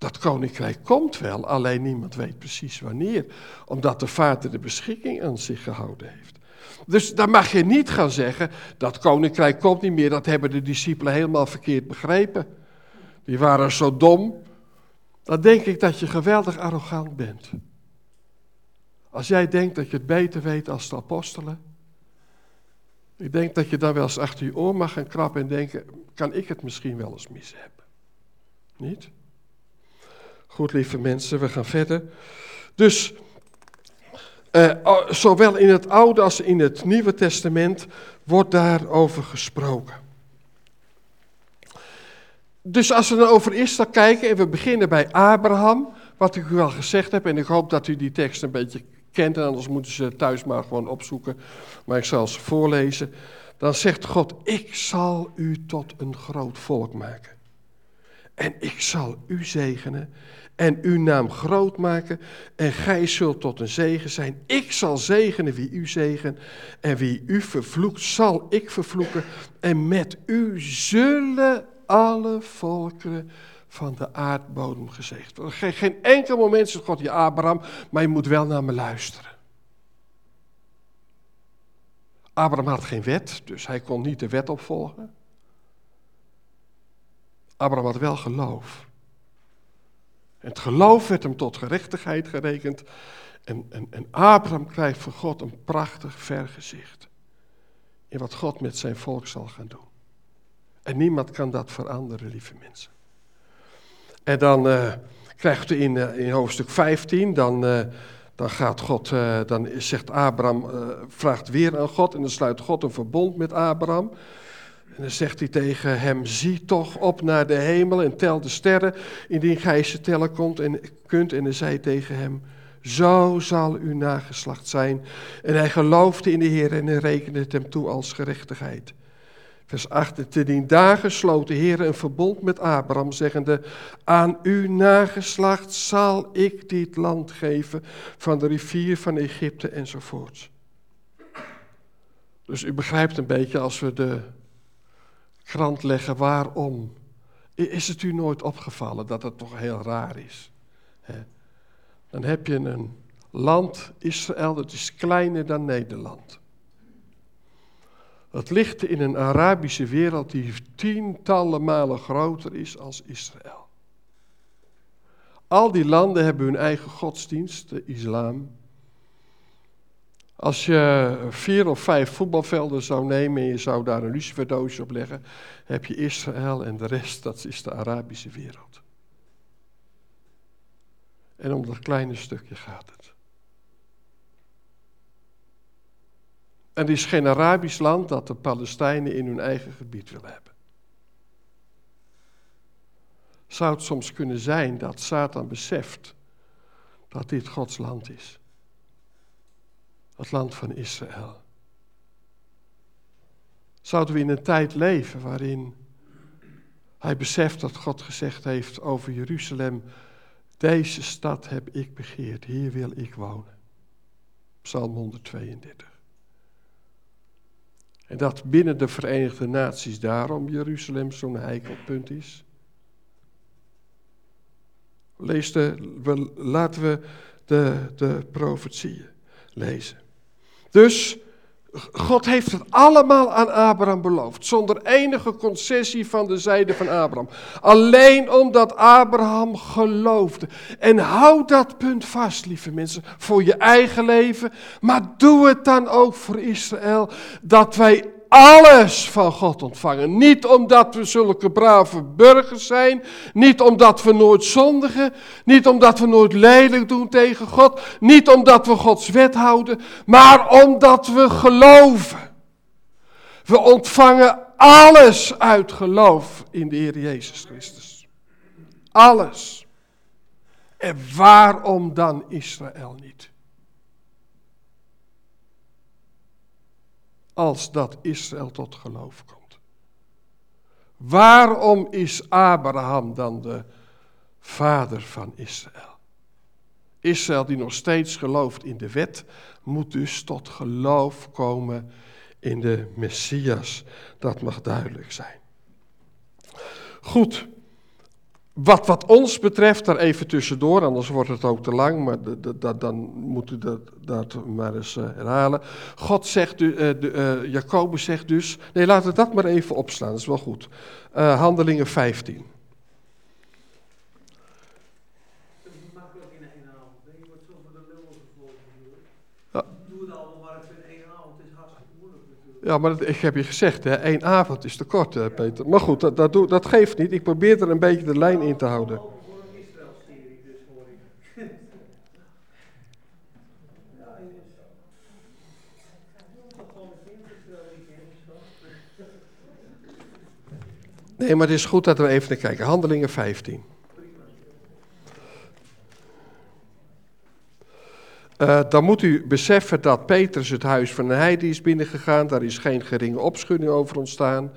Dat koninkrijk komt wel, alleen niemand weet precies wanneer, omdat de Vader de beschikking aan zich gehouden heeft. Dus dan mag je niet gaan zeggen, dat koninkrijk komt niet meer, dat hebben de discipelen helemaal verkeerd begrepen. Die waren zo dom. Dan denk ik dat je geweldig arrogant bent. Als jij denkt dat je het beter weet als de apostelen. Ik denk dat je dan wel eens achter je oor mag gaan krappen en denken, kan ik het misschien wel eens mis hebben? Niet? Goed, lieve mensen, we gaan verder. Dus, uh, zowel in het Oude als in het Nieuwe Testament wordt daarover gesproken. Dus als we dan over Israël kijken en we beginnen bij Abraham, wat ik u al gezegd heb, en ik hoop dat u die tekst een beetje kent, en anders moeten ze thuis maar gewoon opzoeken, maar ik zal ze voorlezen. Dan zegt God, ik zal u tot een groot volk maken. En ik zal u zegenen en uw naam groot maken en gij zult tot een zegen zijn. Ik zal zegenen wie u zegen en wie u vervloekt zal ik vervloeken. En met u zullen alle volkeren van de aardbodem gezegd worden. Geen, geen enkel moment zegt God, ja Abraham, maar je moet wel naar me luisteren. Abraham had geen wet, dus hij kon niet de wet opvolgen. Abraham had wel geloof. Het geloof werd hem tot gerechtigheid gerekend. En, en, en Abraham krijgt van God een prachtig vergezicht. In wat God met zijn volk zal gaan doen. En niemand kan dat veranderen, lieve mensen. En dan uh, krijgt u in, uh, in hoofdstuk 15, dan, uh, dan gaat God, dan zegt Abraham, vraagt weer aan God en dan sluit God een verbond met Abraham. En dan zegt hij tegen hem, zie toch op naar de hemel en tel de sterren, indien gij ze tellen en, kunt. En hij zei tegen hem, zo zal uw nageslacht zijn. En hij geloofde in de Heer en hij rekende het hem toe als gerechtigheid. Vers 8, en te dien dagen sloot de Heer een verbond met Abraham, zeggende, aan uw nageslacht zal ik dit land geven, van de rivier van Egypte enzovoort. Dus u begrijpt een beetje als we de krant leggen waarom. Is het u nooit opgevallen dat het toch heel raar is? Dan heb je een land, Israël, dat is kleiner dan Nederland. Het ligt in een Arabische wereld die tientallen malen groter is als Israël. Al die landen hebben hun eigen godsdienst, de islam. Als je vier of vijf voetbalvelden zou nemen en je zou daar een luciferdoosje op leggen, heb je Israël en de rest, dat is de Arabische wereld. En om dat kleine stukje gaat het. En er is geen Arabisch land dat de Palestijnen in hun eigen gebied wil hebben. Zou het soms kunnen zijn dat Satan beseft dat dit Gods land is? Het land van Israël. Zouden we in een tijd leven waarin hij beseft dat God gezegd heeft over Jeruzalem: Deze stad heb ik begeerd, hier wil ik wonen. Psalm 132. En dat binnen de Verenigde Naties daarom Jeruzalem zo'n heikel punt is. Lees de, laten we de, de profetieën lezen. Dus God heeft het allemaal aan Abraham beloofd, zonder enige concessie van de zijde van Abraham. Alleen omdat Abraham geloofde. En hou dat punt vast, lieve mensen, voor je eigen leven, maar doe het dan ook voor Israël, dat wij alles van God ontvangen. Niet omdat we zulke brave burgers zijn, niet omdat we nooit zondigen, niet omdat we nooit lelijk doen tegen God, niet omdat we Gods wet houden, maar omdat we geloven. We ontvangen alles uit geloof in de Heer Jezus Christus. Alles. En waarom dan Israël niet? Als dat Israël tot geloof komt. Waarom is Abraham dan de vader van Israël? Israël die nog steeds gelooft in de wet, moet dus tot geloof komen in de Messias. Dat mag duidelijk zijn. Goed, wat, wat ons betreft, daar even tussendoor, anders wordt het ook te lang, maar dan moet u dat, dat maar eens uh, herhalen. God zegt, uh, de, uh, Jacobus zegt dus, nee laten we dat maar even opslaan, dat is wel goed. handelingen 15. Ja, maar ik heb je gezegd, hè, één avond is te kort, hè, Peter. Maar goed, dat, dat, dat geeft niet. Ik probeer er een beetje de lijn in te houden. Nee, maar het is goed dat we even naar kijken. Handelingen 15. Uh, dan moet u beseffen dat Petrus het huis van een heide is binnengegaan. Daar is geen geringe opschudding over ontstaan.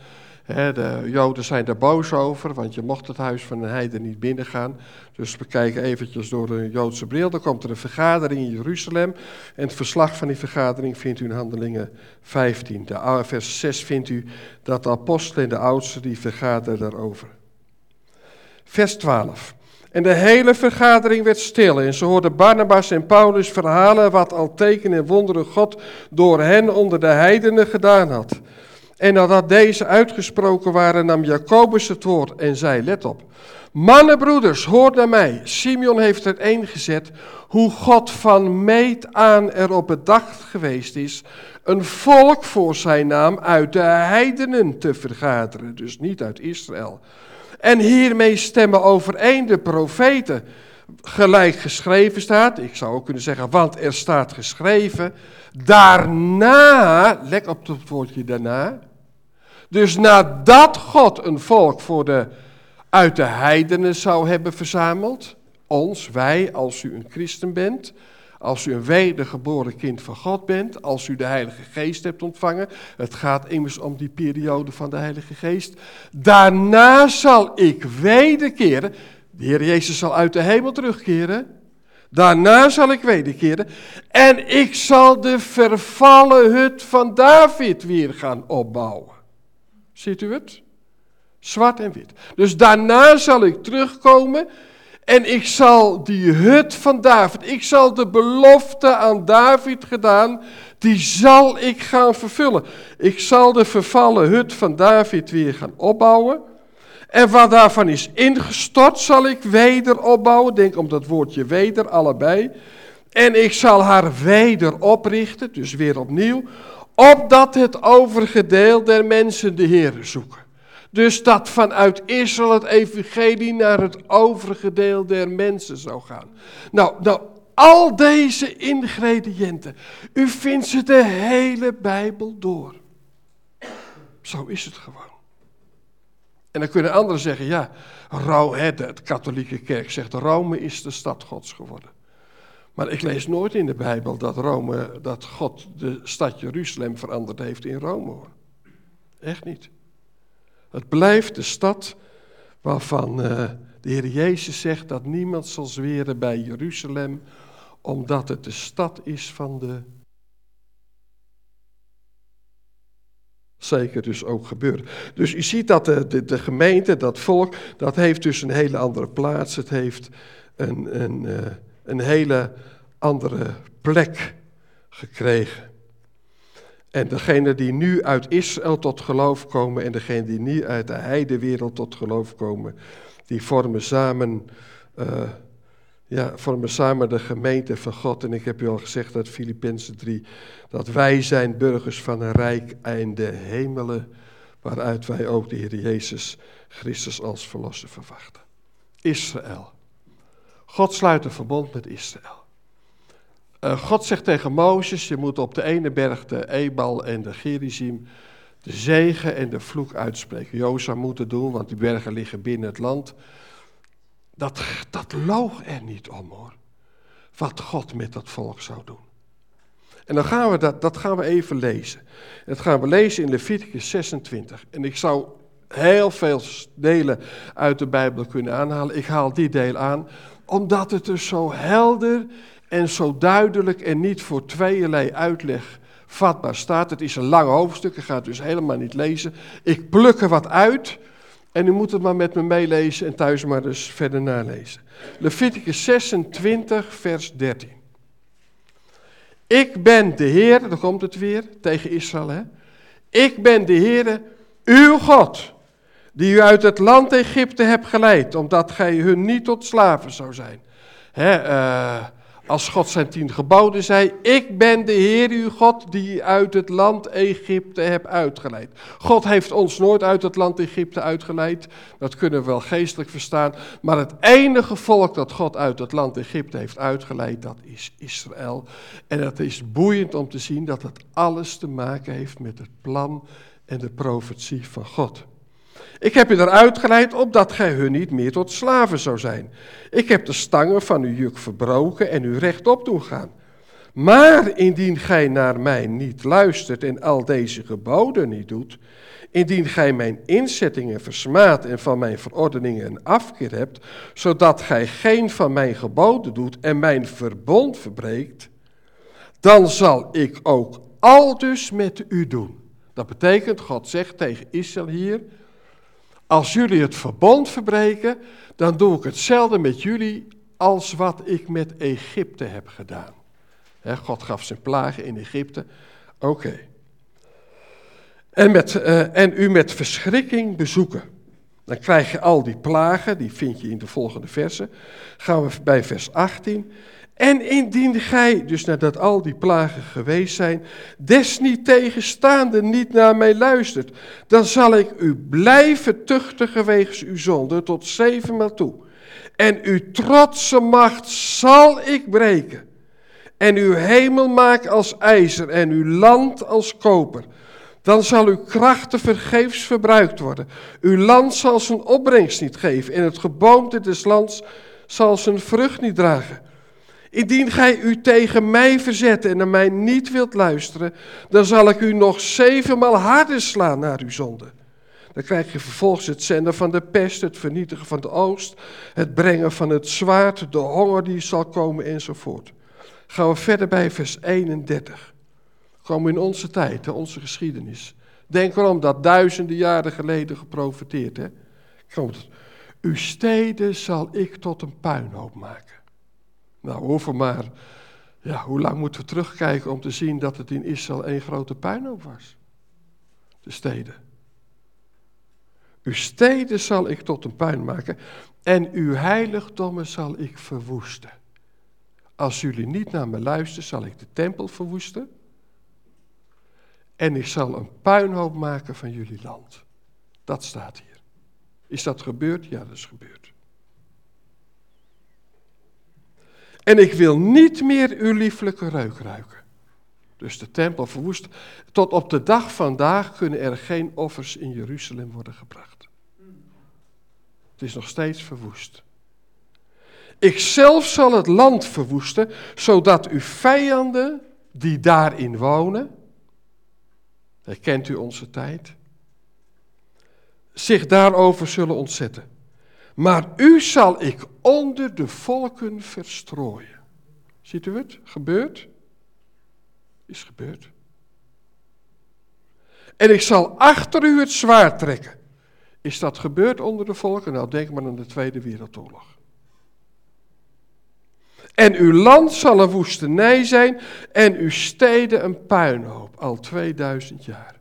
de Joden zijn daar boos over, want je mocht het huis van een heiden niet binnengaan. Dus we kijken eventjes door een Joodse bril. Dan komt er een vergadering in Jeruzalem. En het verslag van die vergadering vindt u in Handelingen 15. De, vers 6 vindt u dat de apostelen en de oudsten die vergaderen daarover. Vers 12. En de hele vergadering werd stil en ze hoorden Barnabas en Paulus verhalen wat al tekenen en wonderen God door hen onder de heidenen gedaan had. En nadat deze uitgesproken waren, nam Jacobus het woord en zei, let op, mannenbroeders, hoor naar mij. Simeon heeft er een gezet hoe God van meet aan erop bedacht geweest is, een volk voor zijn naam uit de heidenen te vergaderen, dus niet uit Israël. En hiermee stemmen overeen de profeten, gelijk geschreven staat. Ik zou ook kunnen zeggen, want er staat geschreven. Daarna, let op het woordje daarna. Dus nadat God een volk voor de, uit de heidenen zou hebben verzameld, ons, wij, als u een christen bent, als u een wedergeboren kind van God bent, als u de Heilige Geest hebt ontvangen, het gaat immers om die periode van de Heilige Geest, daarna zal ik wederkeren, de Heer Jezus zal uit de hemel terugkeren, daarna zal ik wederkeren en ik zal de vervallen hut van David weer gaan opbouwen. Ziet u het? Zwart en wit. Dus daarna zal ik terugkomen en ik zal die hut van David, ik zal de belofte aan David gedaan, die zal ik gaan vervullen. Ik zal de vervallen hut van David weer gaan opbouwen. En wat daarvan is ingestort, zal ik weder opbouwen. Denk om dat woordje weder, allebei. En ik zal haar weder oprichten, dus weer opnieuw, opdat het overige deel der mensen de Heer zoeken. Dus dat vanuit Israël het evangelie naar het overige deel der mensen zou gaan. Nou, nou, al deze ingrediënten, u vindt ze de hele Bijbel door. Zo is het gewoon. En dan kunnen anderen zeggen, ja, Rome, de katholieke kerk zegt, Rome is de stad gods geworden. Maar ik lees nooit in de Bijbel dat, Rome, dat God de stad Jeruzalem veranderd heeft in Rome. Hoor. Echt niet. Het blijft de stad waarvan uh, de Heer Jezus zegt dat niemand zal zweren bij Jeruzalem, omdat het de stad is van de. Zeker dus ook gebeurt. Dus u ziet dat de, de, de, gemeente, dat volk, dat heeft dus een hele andere plaats. Het heeft een, een, uh, een hele andere plek gekregen. En degene die nu uit Israël tot geloof komen en degene die nu uit de heidewereld tot geloof komen, die vormen samen, uh, ja, vormen samen de gemeente van God. En ik heb u al gezegd uit Filippenzen 3, dat wij zijn burgers van een rijk de hemelen, waaruit wij ook de Heer Jezus Christus als verlosser verwachten. Israël. God sluit een verbond met Israël. Uh, God zegt tegen Mozes, je moet op de ene berg de Ebal en de Gerizim de zegen en de vloek uitspreken. Jozua moet het doen, want die bergen liggen binnen het land. Dat, dat loog er niet om hoor, wat God met dat volk zou doen. En dan gaan we dat, dat gaan we even lezen. Dat gaan we lezen in Leviticus 26. En ik zou heel veel delen uit de Bijbel kunnen aanhalen. Ik haal die deel aan, omdat het dus zo helder en zo duidelijk en niet voor tweeërlei uitleg vatbaar staat. Het is een lang hoofdstuk, ik ga het dus helemaal niet lezen. Ik pluk er wat uit en u moet het maar met me meelezen en thuis maar dus verder nalezen. Leviticus 26, vers 13. Ik ben de Heer, daar komt het weer tegen Israël. Hè? Ik ben de Heer, uw God, die u uit het land Egypte hebt geleid, omdat gij hun niet tot slaven zou zijn. Hè, uh, als God zijn tien geboden zei, ik ben de Heer uw God die uit het land Egypte heb uitgeleid. God heeft ons nooit uit het land Egypte uitgeleid, dat kunnen we wel geestelijk verstaan, maar het enige volk dat God uit het land Egypte heeft uitgeleid, dat is Israël. En het is boeiend om te zien dat het alles te maken heeft met het plan en de profetie van God. Ik heb u eruit geleid opdat gij hun niet meer tot slaven zou zijn. Ik heb de stangen van uw juk verbroken en u rechtop doen gaan. Maar indien gij naar mij niet luistert en al deze geboden niet doet, indien gij mijn inzettingen versmaadt en van mijn verordeningen een afkeer hebt, zodat gij geen van mijn geboden doet en mijn verbond verbreekt, dan zal ik ook al dus met u doen. Dat betekent, God zegt tegen Israël hier, als jullie het verbond verbreken, dan doe ik hetzelfde met jullie als wat ik met Egypte heb gedaan. God gaf zijn plagen in Egypte. Oké. En, uh, en u met verschrikking bezoeken. Dan krijg je al die plagen, die vind je in de volgende versen. Gaan we bij vers 18. En indien gij, dus nadat al die plagen geweest zijn, desniettegenstaande niet naar mij luistert, dan zal ik u blijven tuchtigen wegens uw zonde tot zevenmaal toe. En uw trotse macht zal ik breken. En uw hemel maken als ijzer en uw land als koper. Dan zal uw krachten vergeefs verbruikt worden. Uw land zal zijn opbrengst niet geven en het geboomte des lands zal zijn vrucht niet dragen. Indien gij u tegen mij verzet en naar mij niet wilt luisteren, dan zal ik u nog zevenmaal harder slaan naar uw zonde. Dan krijg je vervolgens het zenden van de pest, het vernietigen van de oost, het brengen van het zwaard, de honger die zal komen enzovoort. Gaan we verder bij vers 31. Komen in onze tijd, onze geschiedenis. Denk erom dat duizenden jaren geleden geprofiteerd. Hè? Komt. Uw steden zal ik tot een puinhoop maken. Nou, hoeven maar, ja, hoe lang moeten we terugkijken om te zien dat het in Israël één grote puinhoop was? De steden. Uw steden zal ik tot een puin maken en uw heiligdommen zal ik verwoesten. Als jullie niet naar me luisteren, zal ik de tempel verwoesten. En ik zal een puinhoop maken van jullie land. Dat staat hier. Is dat gebeurd? Ja, dat is gebeurd. En ik wil niet meer uw lieflijke reuk ruiken. Dus de tempel verwoest. Tot op de dag vandaag kunnen er geen offers in Jeruzalem worden gebracht. Het is nog steeds verwoest. Ik zelf zal het land verwoesten, zodat uw vijanden die daarin wonen, herkent u onze tijd, zich daarover zullen ontzetten. Maar u zal ik onder de volken verstrooien. Ziet u het? Gebeurt? Is gebeurd. En ik zal achter u het zwaard trekken. Is dat gebeurd onder de volken? Nou, denk maar aan de Tweede Wereldoorlog. En uw land zal een woestenij zijn en uw steden een puinhoop, al 2000 jaar.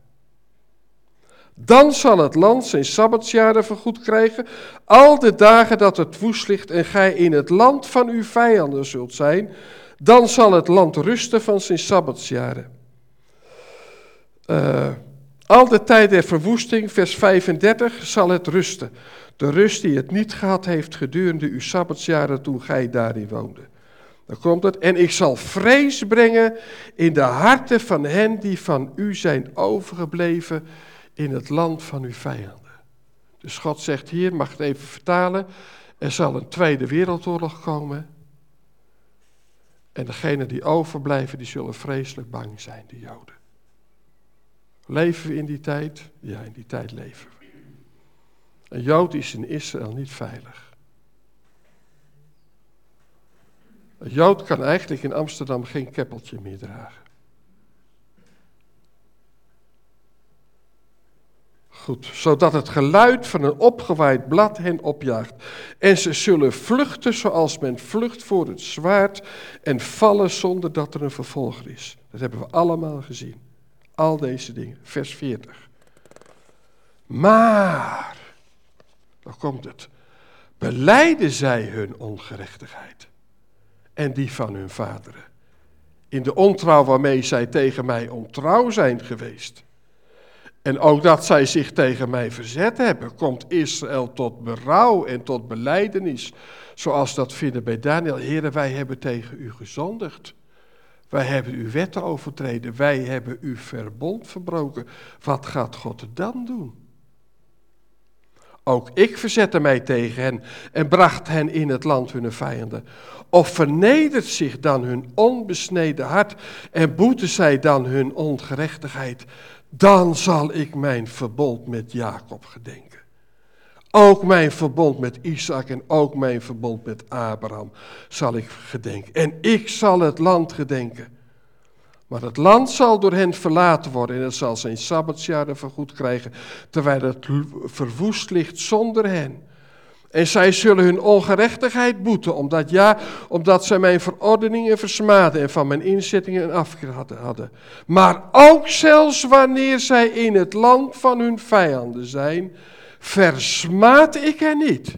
Dan zal het land zijn sabbatsjaren vergoed krijgen, al de dagen dat het woest ligt en gij in het land van uw vijanden zult zijn. Dan zal het land rusten van zijn sabbatsjaren. Uh, al de tijd der verwoesting, vers 35, zal het rusten. De rust die het niet gehad heeft gedurende uw sabbatsjaren toen gij daarin woonde. Dan komt het. En ik zal vrees brengen in de harten van hen die van u zijn overgebleven in het land van uw vijanden. Dus God zegt hier, mag het even vertalen, er zal een tweede wereldoorlog komen. En degenen die overblijven, die zullen vreselijk bang zijn, de Joden. Leven we in die tijd? Ja, in die tijd leven we. Een Jood is in Israël niet veilig. Een Jood kan eigenlijk in Amsterdam geen keppeltje meer dragen. Goed, zodat het geluid van een opgewaaid blad hen opjaagt. En ze zullen vluchten zoals men vlucht voor het zwaard en vallen zonder dat er een vervolger is. Dat hebben we allemaal gezien. Al deze dingen. Vers 40. Maar, dan komt het, beleiden zij hun ongerechtigheid en die van hun vaderen. In de ontrouw waarmee zij tegen mij ontrouw zijn geweest. En ook dat zij zich tegen mij verzet hebben, komt Israël tot berouw en tot beleidenis. Zoals dat vinden bij Daniel. Heren, wij hebben tegen u gezondigd. Wij hebben uw wetten overtreden. Wij hebben uw verbond verbroken. Wat gaat God dan doen? Ook ik verzette mij tegen hen en bracht hen in het land hun vijanden. Of vernedert zich dan hun onbesneden hart en boeten zij dan hun ongerechtigheid, dan zal ik mijn verbond met Jacob gedenken. Ook mijn verbond met Isaac en ook mijn verbond met Abraham zal ik gedenken. En ik zal het land gedenken. Maar het land zal door hen verlaten worden en het zal zijn sabbatsjaren vergoed krijgen, terwijl het verwoest ligt zonder hen. En zij zullen hun ongerechtigheid boeten, omdat, ja, omdat zij mijn verordeningen versmaden en van mijn inzettingen een afkeer hadden. Maar ook zelfs wanneer zij in het land van hun vijanden zijn, versmaad ik hen niet.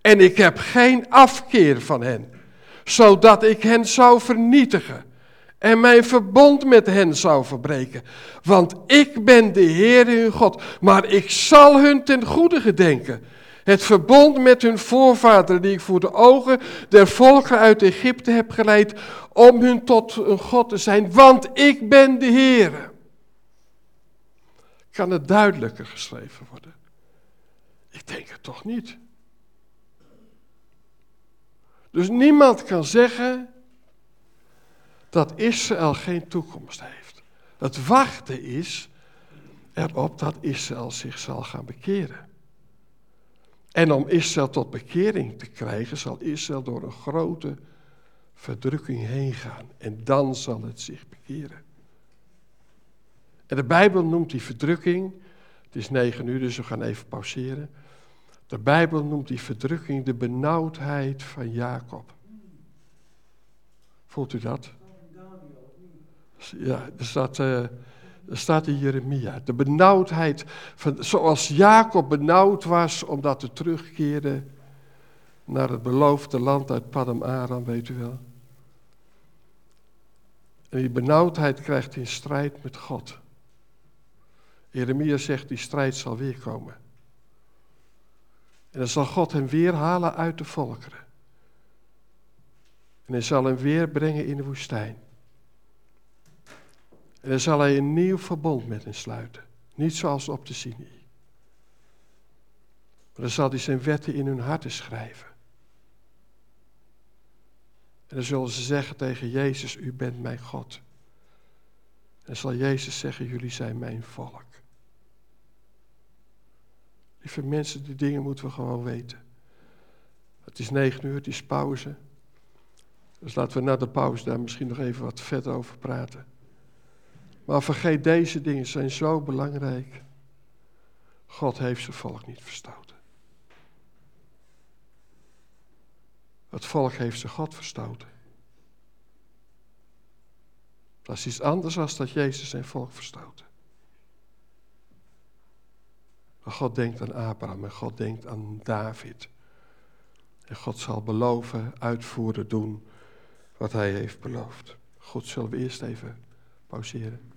En ik heb geen afkeer van hen, zodat ik hen zou vernietigen en mijn verbond met hen zou verbreken. Want ik ben de Heer hun God, maar ik zal hun ten goede gedenken. Het verbond met hun voorvaderen die ik voor de ogen der volken uit Egypte heb geleid, om hun tot een God te zijn, want ik ben de Heer. Kan het duidelijker geschreven worden? Ik denk het toch niet. Dus niemand kan zeggen dat Israël geen toekomst heeft. Het wachten is erop dat Israël zich zal gaan bekeren. En om Israël tot bekering te krijgen, zal Israël door een grote verdrukking heen gaan. En dan zal het zich bekeren. En de Bijbel noemt die verdrukking, het is negen uur, dus we gaan even pauzeren. De Bijbel noemt die verdrukking de benauwdheid van Jacob. Voelt u dat? Ja, er staat, uh, er staat in Jeremia. De benauwdheid, van, zoals Jacob benauwd was omdat hij terugkeerde naar het beloofde land uit Padam Aram, weet u wel. En die benauwdheid krijgt hij in strijd met God. Jeremia zegt, die strijd zal weer komen. En dan zal God hem weer halen uit de volkeren. En hij zal hem weer brengen in de woestijn. En dan zal hij een nieuw verbond met hen sluiten. Niet zoals op de Sinai. Maar dan zal hij zijn wetten in hun harten schrijven. En dan zullen ze zeggen tegen Jezus, u bent mijn God. En zal Jezus zeggen, jullie zijn mijn volk. Lieve mensen, die dingen moeten we gewoon weten. Het is negen uur, het is pauze. Dus laten we na de pauze daar misschien nog even wat verder over praten. Maar vergeet, deze dingen zijn zo belangrijk. God heeft zijn volk niet verstoten. Het volk heeft zijn God verstoten. Dat is iets anders dan dat Jezus zijn volk verstoten. Maar God denkt aan Abraham en God denkt aan David. En God zal beloven, uitvoeren, doen wat hij heeft beloofd. God, zullen we eerst even pauzeren.